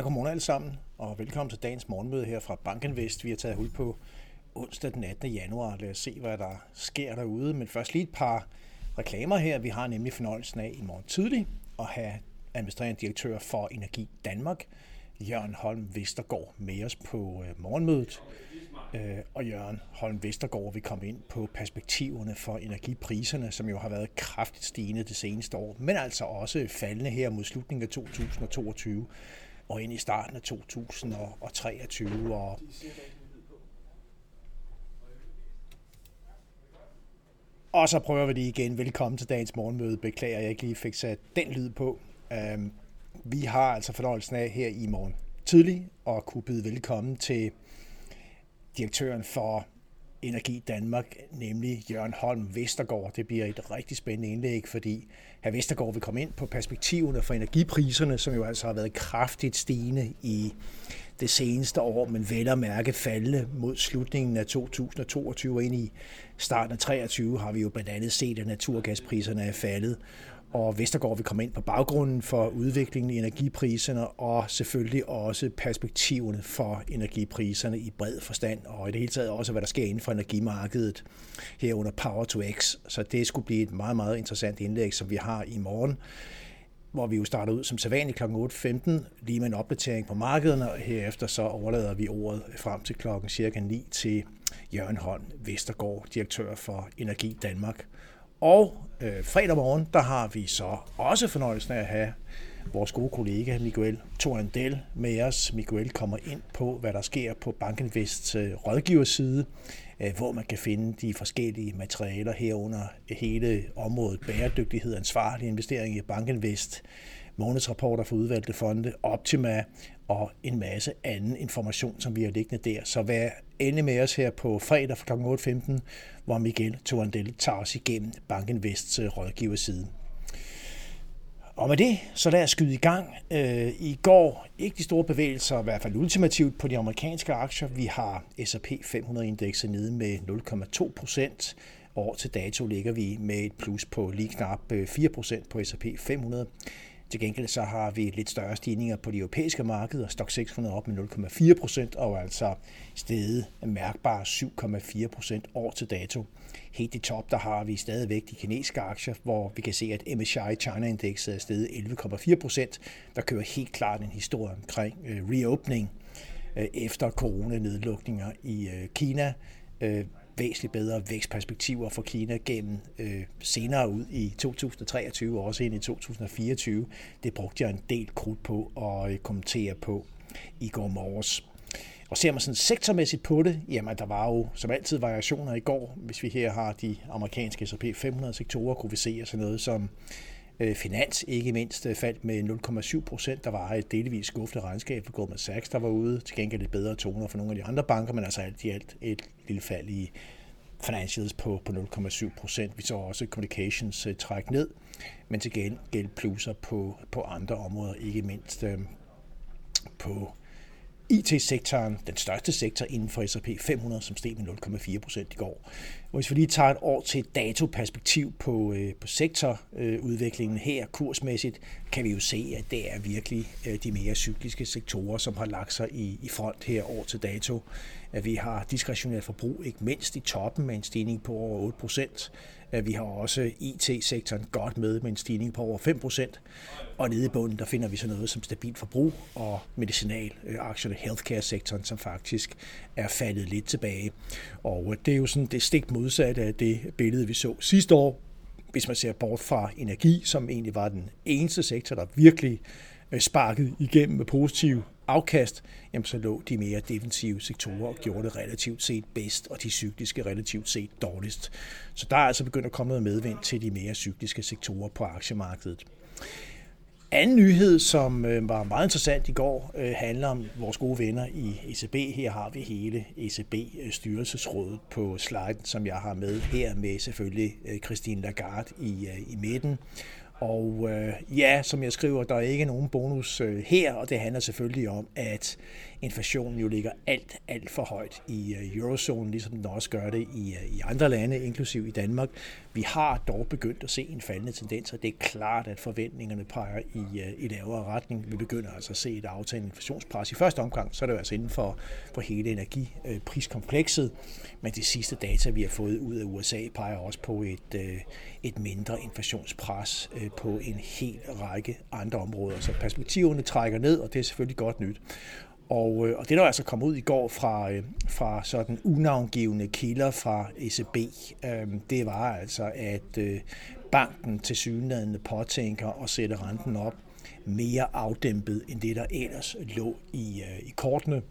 Ja, godmorgen alle sammen, og velkommen til dagens morgenmøde her fra Bankinvest. Vi har taget hul på onsdag den 18. januar. Lad os se, hvad der sker derude. Men først lige et par reklamer her. Vi har nemlig fornøjelsen af i morgen tidlig at have administrerende direktør for Energi Danmark, Jørgen Holm Vestergaard, med os på øh, morgenmødet. Øh, og Jørgen Holm Vestergaard vil komme ind på perspektiverne for energipriserne, som jo har været kraftigt stigende det seneste år, men altså også faldende her mod slutningen af 2022 og ind i starten af 2023. Og Og så prøver vi det igen. Velkommen til dagens morgenmøde. Beklager, jeg ikke lige fik sat den lyd på. Um, vi har altså fornøjelsen af her i morgen tidlig at kunne byde velkommen til direktøren for Energi Danmark, nemlig Jørgen Holm Vestergaard. Det bliver et rigtig spændende indlæg, fordi herr Vestergaard vil komme ind på perspektiverne for energipriserne, som jo altså har været kraftigt stigende i det seneste år, men vel at mærke faldende mod slutningen af 2022 og ind i starten af 2023 har vi jo blandt andet set, at naturgaspriserne er faldet, og Vestergaard vil komme ind på baggrunden for udviklingen i energipriserne og selvfølgelig også perspektiverne for energipriserne i bred forstand, og i det hele taget også, hvad der sker inden for energimarkedet herunder Power to X. Så det skulle blive et meget, meget interessant indlæg, som vi har i morgen hvor vi jo starter ud som sædvanligt kl. 8.15, lige med en opdatering på markederne, og herefter så overlader vi ordet frem til klokken cirka 9 til Jørgen Holm Vestergaard, direktør for Energi Danmark. Og øh, fredag morgen, der har vi så også fornøjelsen af at have vores gode kollega Miguel Torandel med os. Miguel kommer ind på, hvad der sker på Bankinvests øh, rådgiverside, øh, hvor man kan finde de forskellige materialer herunder hele området bæredygtighed, ansvarlig investering i Bankinvest, månedsrapporter for udvalgte fonde, Optima og en masse anden information, som vi har liggende der. Så vær endelig med os her på fredag kl. 8.15, hvor Miguel Torandel tager os igennem Bankinvests Vests rådgiverside. Og med det, så lad os skyde i gang. Øh, I går, ikke de store bevægelser, i hvert fald ultimativt på de amerikanske aktier. Vi har S&P 500-indekset nede med 0,2 procent. År til dato ligger vi med et plus på lige knap øh, 4 procent på S&P 500. Til gengæld så har vi lidt større stigninger på de europæiske markeder. Stock 600 op med 0,4 procent og altså steget mærkbare 7,4 procent år til dato. Helt i top, der har vi stadigvæk de kinesiske aktier, hvor vi kan se, at MSCI China-indekset er steget 11,4 procent. Der kører helt klart en historie omkring øh, reopening øh, efter coronanedlukninger i øh, Kina væsentligt bedre vækstperspektiver for Kina gennem øh, senere ud i 2023 og også ind i 2024. Det brugte jeg en del krudt på at øh, kommentere på i går morges. Og ser man sådan sektormæssigt på det, jamen der var jo som altid variationer i går. Hvis vi her har de amerikanske S&P 500 sektorer, kunne vi se sådan noget som Øh, finans ikke mindst øh, faldt med 0,7 procent. Der var et delvis skuffende regnskab for Goldman Sachs, der var ude. Til gengæld lidt bedre toner for nogle af de andre banker, men altså alt i alt et lille fald i financials på, på 0,7 procent. Vi så også communications uh, træk ned, men til gengæld plusser på, på andre områder, ikke mindst på IT-sektoren, den største sektor inden for S&P 500, som steg med 0,4 procent i går. Og hvis vi lige tager et år til et datoperspektiv på, øh, på sektorudviklingen øh, her kursmæssigt, kan vi jo se, at det er virkelig øh, de mere cykliske sektorer, som har lagt sig i, i front her år til dato. At vi har diskretionært forbrug, ikke mindst i toppen med en stigning på over 8 procent. Vi har også IT-sektoren godt med med en stigning på over 5%. Og nede i bunden, der finder vi så noget som stabilt forbrug og medicinalaktierne, øh, healthcare-sektoren, som faktisk er faldet lidt tilbage. Og øh, det er jo sådan det stik modsatte af det billede, vi så sidste år, hvis man ser bort fra energi, som egentlig var den eneste sektor, der virkelig øh, sparket igennem med positiv afkast, jamen så lå de mere defensive sektorer og gjorde det relativt set bedst, og de cykliske relativt set dårligst. Så der er altså begyndt at komme noget medvind til de mere cykliske sektorer på aktiemarkedet. Anden nyhed, som øh, var meget interessant i går, øh, handler om vores gode venner i ECB. Her har vi hele ECB-styrelsesrådet øh, på sliden, som jeg har med her med selvfølgelig Christine Lagarde i, i midten og øh, ja, som jeg skriver, der er ikke nogen bonus øh, her, og det handler selvfølgelig om, at inflationen jo ligger alt, alt for højt i øh, eurozonen, ligesom den også gør det i, øh, i andre lande, inklusiv i Danmark. Vi har dog begyndt at se en faldende tendens, og det er klart, at forventningerne peger i, øh, i lavere retning. Vi begynder altså at se et aftagende inflationspres. I første omgang, så er det jo altså inden for, for hele energipriskomplekset, men de sidste data, vi har fået ud af USA, peger også på et, øh, et mindre inflationspres øh, på en hel række andre områder. Så perspektiverne trækker ned, og det er selvfølgelig godt nyt. Og, øh, og det der altså kom ud i går fra, øh, fra sådan unavngivende kilder fra ECB, øh, det var altså, at øh, banken til synlædende påtænker at sætte renten op mere afdæmpet end det, der ellers lå i, øh, i kortene.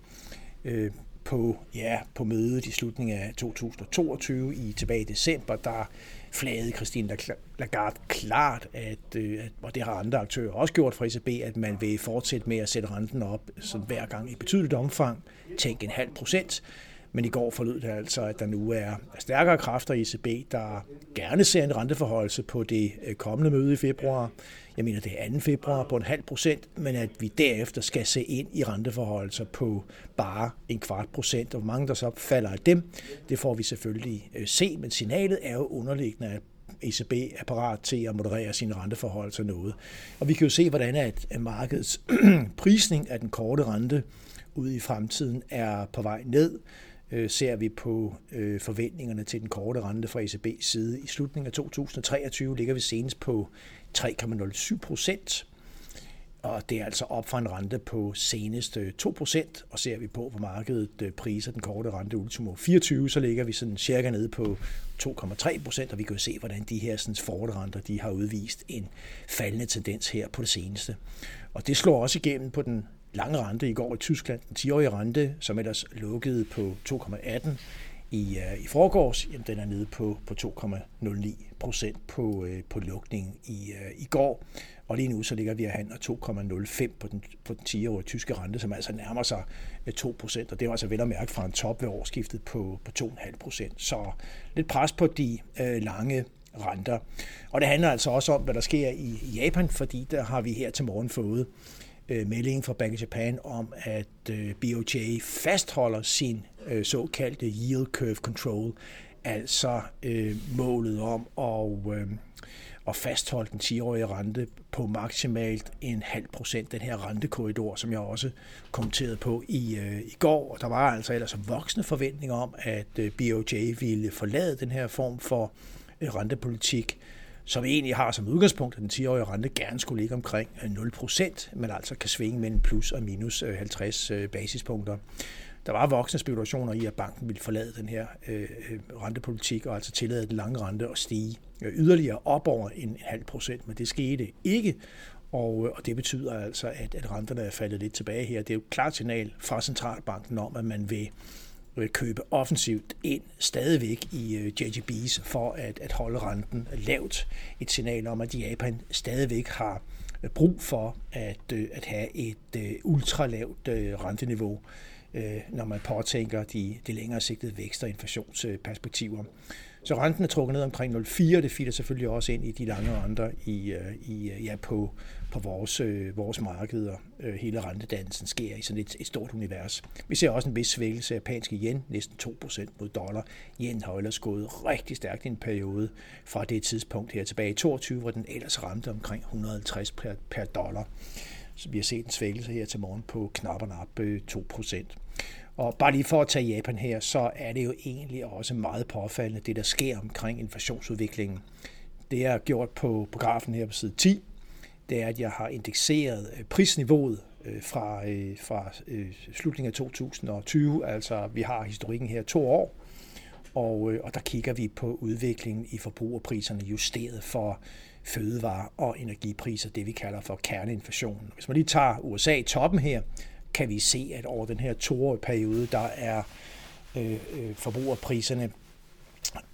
Øh, på, ja, på mødet i slutningen af 2022 i tilbage i december, der flagede Christine Lagarde klart, at, øh, at, og det har andre aktører også gjort fra ECB, at man vil fortsætte med at sætte renten op sådan hver gang i betydeligt omfang, tænk en halv procent. Men i går forlød det altså, at der nu er stærkere kræfter i ECB, der gerne ser en renteforholdelse på det øh, kommende møde i februar. Jeg mener, det er 2. februar på en halv procent, men at vi derefter skal se ind i renteforholdelser på bare en kvart procent. Og hvor mange der så falder af dem, det får vi selvfølgelig øh, se, men signalet er jo underliggende, at ECB er parat til at moderere sine renteforhold noget. Og vi kan jo se, hvordan at øh, markedets prisning af den korte rente ude i fremtiden er på vej ned. Øh, ser vi på øh, forventningerne til den korte rente fra ECB's side. I slutningen af 2023 ligger vi senest på 3,07 procent, og det er altså op fra en rente på senest 2 procent, og ser vi på, hvor markedet øh, priser den korte rente ultimo 24, så ligger vi sådan cirka nede på 2,3 procent, og vi kan jo se, hvordan de her sådan, renter de har udvist en faldende tendens her på det seneste. Og det slår også igennem på den lange rente i går i Tyskland, den 10-årige rente, som ellers lukkede på 2,18 i, øh, i forgårs, jamen den er nede på, på 2,09 procent på, øh, på lukningen i, øh, i går. Og lige nu så ligger vi og handler 2,05 på den, på den 10-årige tyske rente, som altså nærmer sig 2 procent. Og det er altså vel at mærke fra en top ved årsskiftet på, på 2,5 procent. Så lidt pres på de øh, lange renter. Og det handler altså også om, hvad der sker i Japan, fordi der har vi her til morgen fået øh, meldingen fra Bank of Japan om, at øh, BOJ fastholder sin øh, såkaldte yield curve control, altså øh, målet om at, øh, at fastholde den 10-årige rente på maksimalt en halv procent, den her rentekorridor, som jeg også kommenterede på i, øh, i går. Og der var altså ellers voksne forventninger om, at øh, BOJ ville forlade den her form for øh, rentepolitik, som egentlig har som udgangspunkt, at den 10-årige rente gerne skulle ligge omkring øh, 0%, men altså kan svinge mellem plus og minus øh, 50 øh, basispunkter. Der var voksne spekulationer i, at banken ville forlade den her øh, rentepolitik og altså tillade den lange rente at stige yderligere op over en halv procent, men det skete ikke. Og, og det betyder altså, at, at renterne er faldet lidt tilbage her. Det er jo et klart signal fra centralbanken om, at man vil Øh, købe offensivt ind stadigvæk i øh, JGB's for at, at holde renten lavt. Et signal om, at Japan stadigvæk har øh, brug for at, at have et ultralavt renteniveau, når man påtænker de, de længere sigtede vækst- og inflationsperspektiver. Så renten er trukket ned omkring 0,4, det filer selvfølgelig også ind i de lange renter i, øh, i, øh, ja, på, på vores, øh, vores markeder. Øh, hele rentedannelsen sker i sådan et, et stort univers. Vi ser også en vis svækkelse af japanske yen, næsten 2% mod dollar. Yen har ellers gået rigtig stærkt i en periode fra det tidspunkt her tilbage i 22, hvor den ellers ramte omkring 150 per, per dollar. Så vi har set en svækkelse her til morgen på knap og nap 2%. Og bare lige for at tage Japan her, så er det jo egentlig også meget påfaldende, det der sker omkring inflationsudviklingen. Det er gjort på, på grafen her på side 10, det er, at jeg har indekseret øh, prisniveauet øh, fra, øh, fra slutningen af 2020. Altså, vi har historikken her to år, og, øh, og der kigger vi på udviklingen i forbrugerpriserne justeret for fødevare- og energipriser, det vi kalder for kerneinflation. Hvis man lige tager USA i toppen her, kan vi se, at over den her toårige periode, der er øh, øh forbrugerpriserne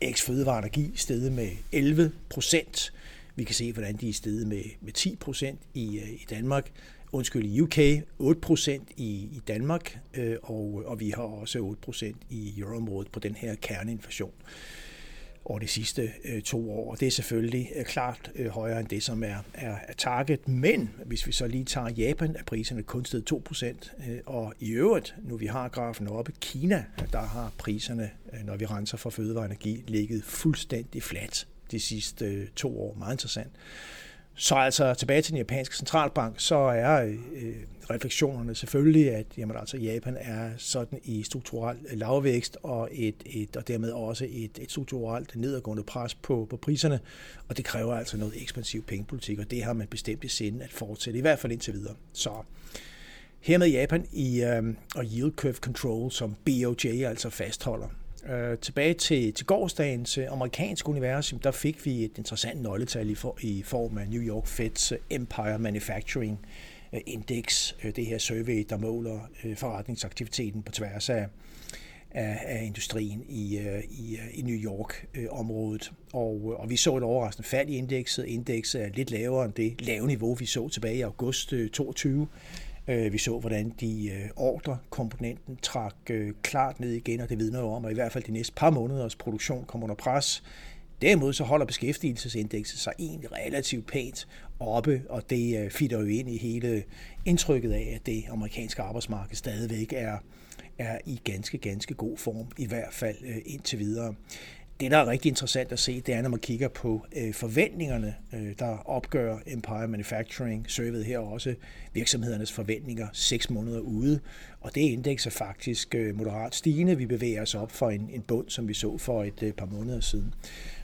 eks fødevare energi steget med 11 procent. Vi kan se, hvordan de er steget med, med 10 procent i, øh, i Danmark, undskyld, i UK, 8% i, i Danmark, øh, og, og vi har også 8% i euroområdet på den her kerneinflation. over de sidste øh, to år. Og det er selvfølgelig øh, klart øh, højere end det, som er, er, er target. Men hvis vi så lige tager Japan, er priserne kun steget 2%. Øh, og i øvrigt, nu vi har grafen oppe, Kina, der har priserne, øh, når vi renser for fødevareenergi, ligget fuldstændig fladt de sidste øh, to år. Meget interessant. Så altså tilbage til den japanske centralbank, så er øh, refleksionerne selvfølgelig, at jamen, altså, Japan er sådan i strukturel lavvækst og, et, et, og dermed også et, et strukturelt nedadgående pres på, på priserne, og det kræver altså noget ekspansiv pengepolitik, og det har man bestemt i sinde at fortsætte, i hvert fald indtil videre. Så hermed Japan i, øh, og yield curve control, som BOJ altså fastholder. Øh, tilbage til, til gårdsdagens amerikanske univers, der fik vi et interessant nøgletal i, for, i form af New York Feds øh, Empire Manufacturing øh, Index, øh, det her survey, der måler forretningsaktiviteten på tværs af, af, af industrien i, i, i New York-området. Og, og vi så et overraskende fald i indekset. Indekset er lidt lavere end det lave niveau, vi så tilbage i august 2022. Øh, vi så, hvordan de øh, ordrekomponenten trak øh, klart ned igen, og det vidner jo om, at i hvert fald de næste par måneders produktion kommer under pres. Derimod så holder beskæftigelsesindekset sig egentlig relativt pænt oppe, og det fitter jo ind i hele indtrykket af, at det amerikanske arbejdsmarked stadigvæk er, er i ganske, ganske god form, i hvert fald indtil videre. Det, der er rigtig interessant at se, det er, når man kigger på øh, forventningerne, øh, der opgør Empire Manufacturing, Survey her også virksomhedernes forventninger seks måneder ude. Og det indeks er faktisk øh, moderat stigende. Vi bevæger os op for en, en bund, som vi så for et øh, par måneder siden.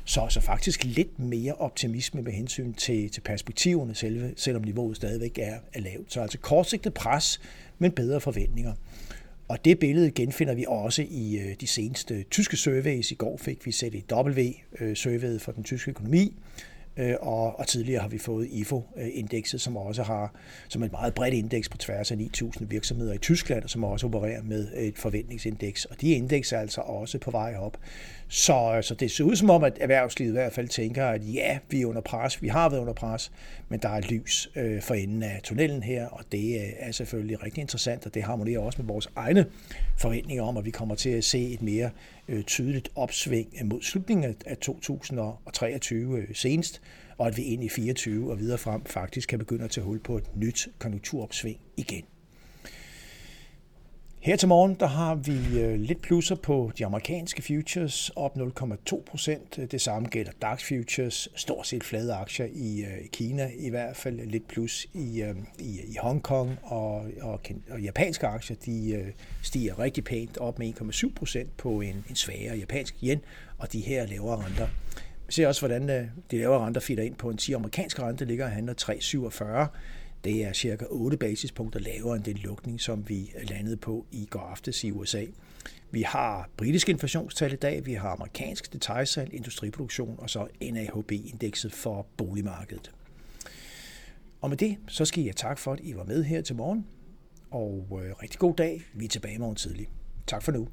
Så, så faktisk lidt mere optimisme med hensyn til, til perspektiverne, selve, selvom niveauet stadigvæk er, er lavt. Så altså kortsigtet pres, men bedre forventninger. Og det billede genfinder vi også i øh, de seneste tyske surveys. I går fik vi set ZEW-surveyet øh, for den tyske økonomi, Øh, og, og tidligere har vi fået IFO-indekset, som også har som et meget bredt indeks på tværs af 9.000 virksomheder i Tyskland, som også opererer med et forventningsindeks. Og de indeks er altså også på vej op. Så, så det ser ud som om, at erhvervslivet i hvert fald tænker, at ja, vi er under pres, vi har været under pres, men der er lys øh, for enden af tunnelen her, og det øh, er selvfølgelig rigtig interessant, og det harmonerer også med vores egne forventninger om, at vi kommer til at se et mere øh, tydeligt opsving mod slutningen af 2023 øh, senest, og at vi ind i 24 og videre frem faktisk kan begynde at tage hul på et nyt konjunkturopsving igen. Her til morgen der har vi øh, lidt plusser på de amerikanske futures, op 0,2 procent. Det samme gælder DAX futures, stort set flade aktier i øh, i Kina, i hvert fald lidt plus i, øh, i, i Hongkong, og, og, og japanske aktier de stiger rigtig pænt op med 1,7 procent på en, en svagere japansk yen, og de her lavere renter. Vi ser også, hvordan øh, de lavere renter fitter ind på en 10 amerikansk rente, ligger og handler 3,47 det er cirka 8 basispunkter lavere end den lukning, som vi øh, landede på i går aftes i USA. Vi har britisk inflationstal i dag, vi har amerikansk detaljsalg, industriproduktion og så NAHB-indekset for boligmarkedet. Og med det, så skal jeg tak for, at I var med her til morgen, og øh, rigtig god dag. Vi er tilbage morgen tidlig. Tak for nu.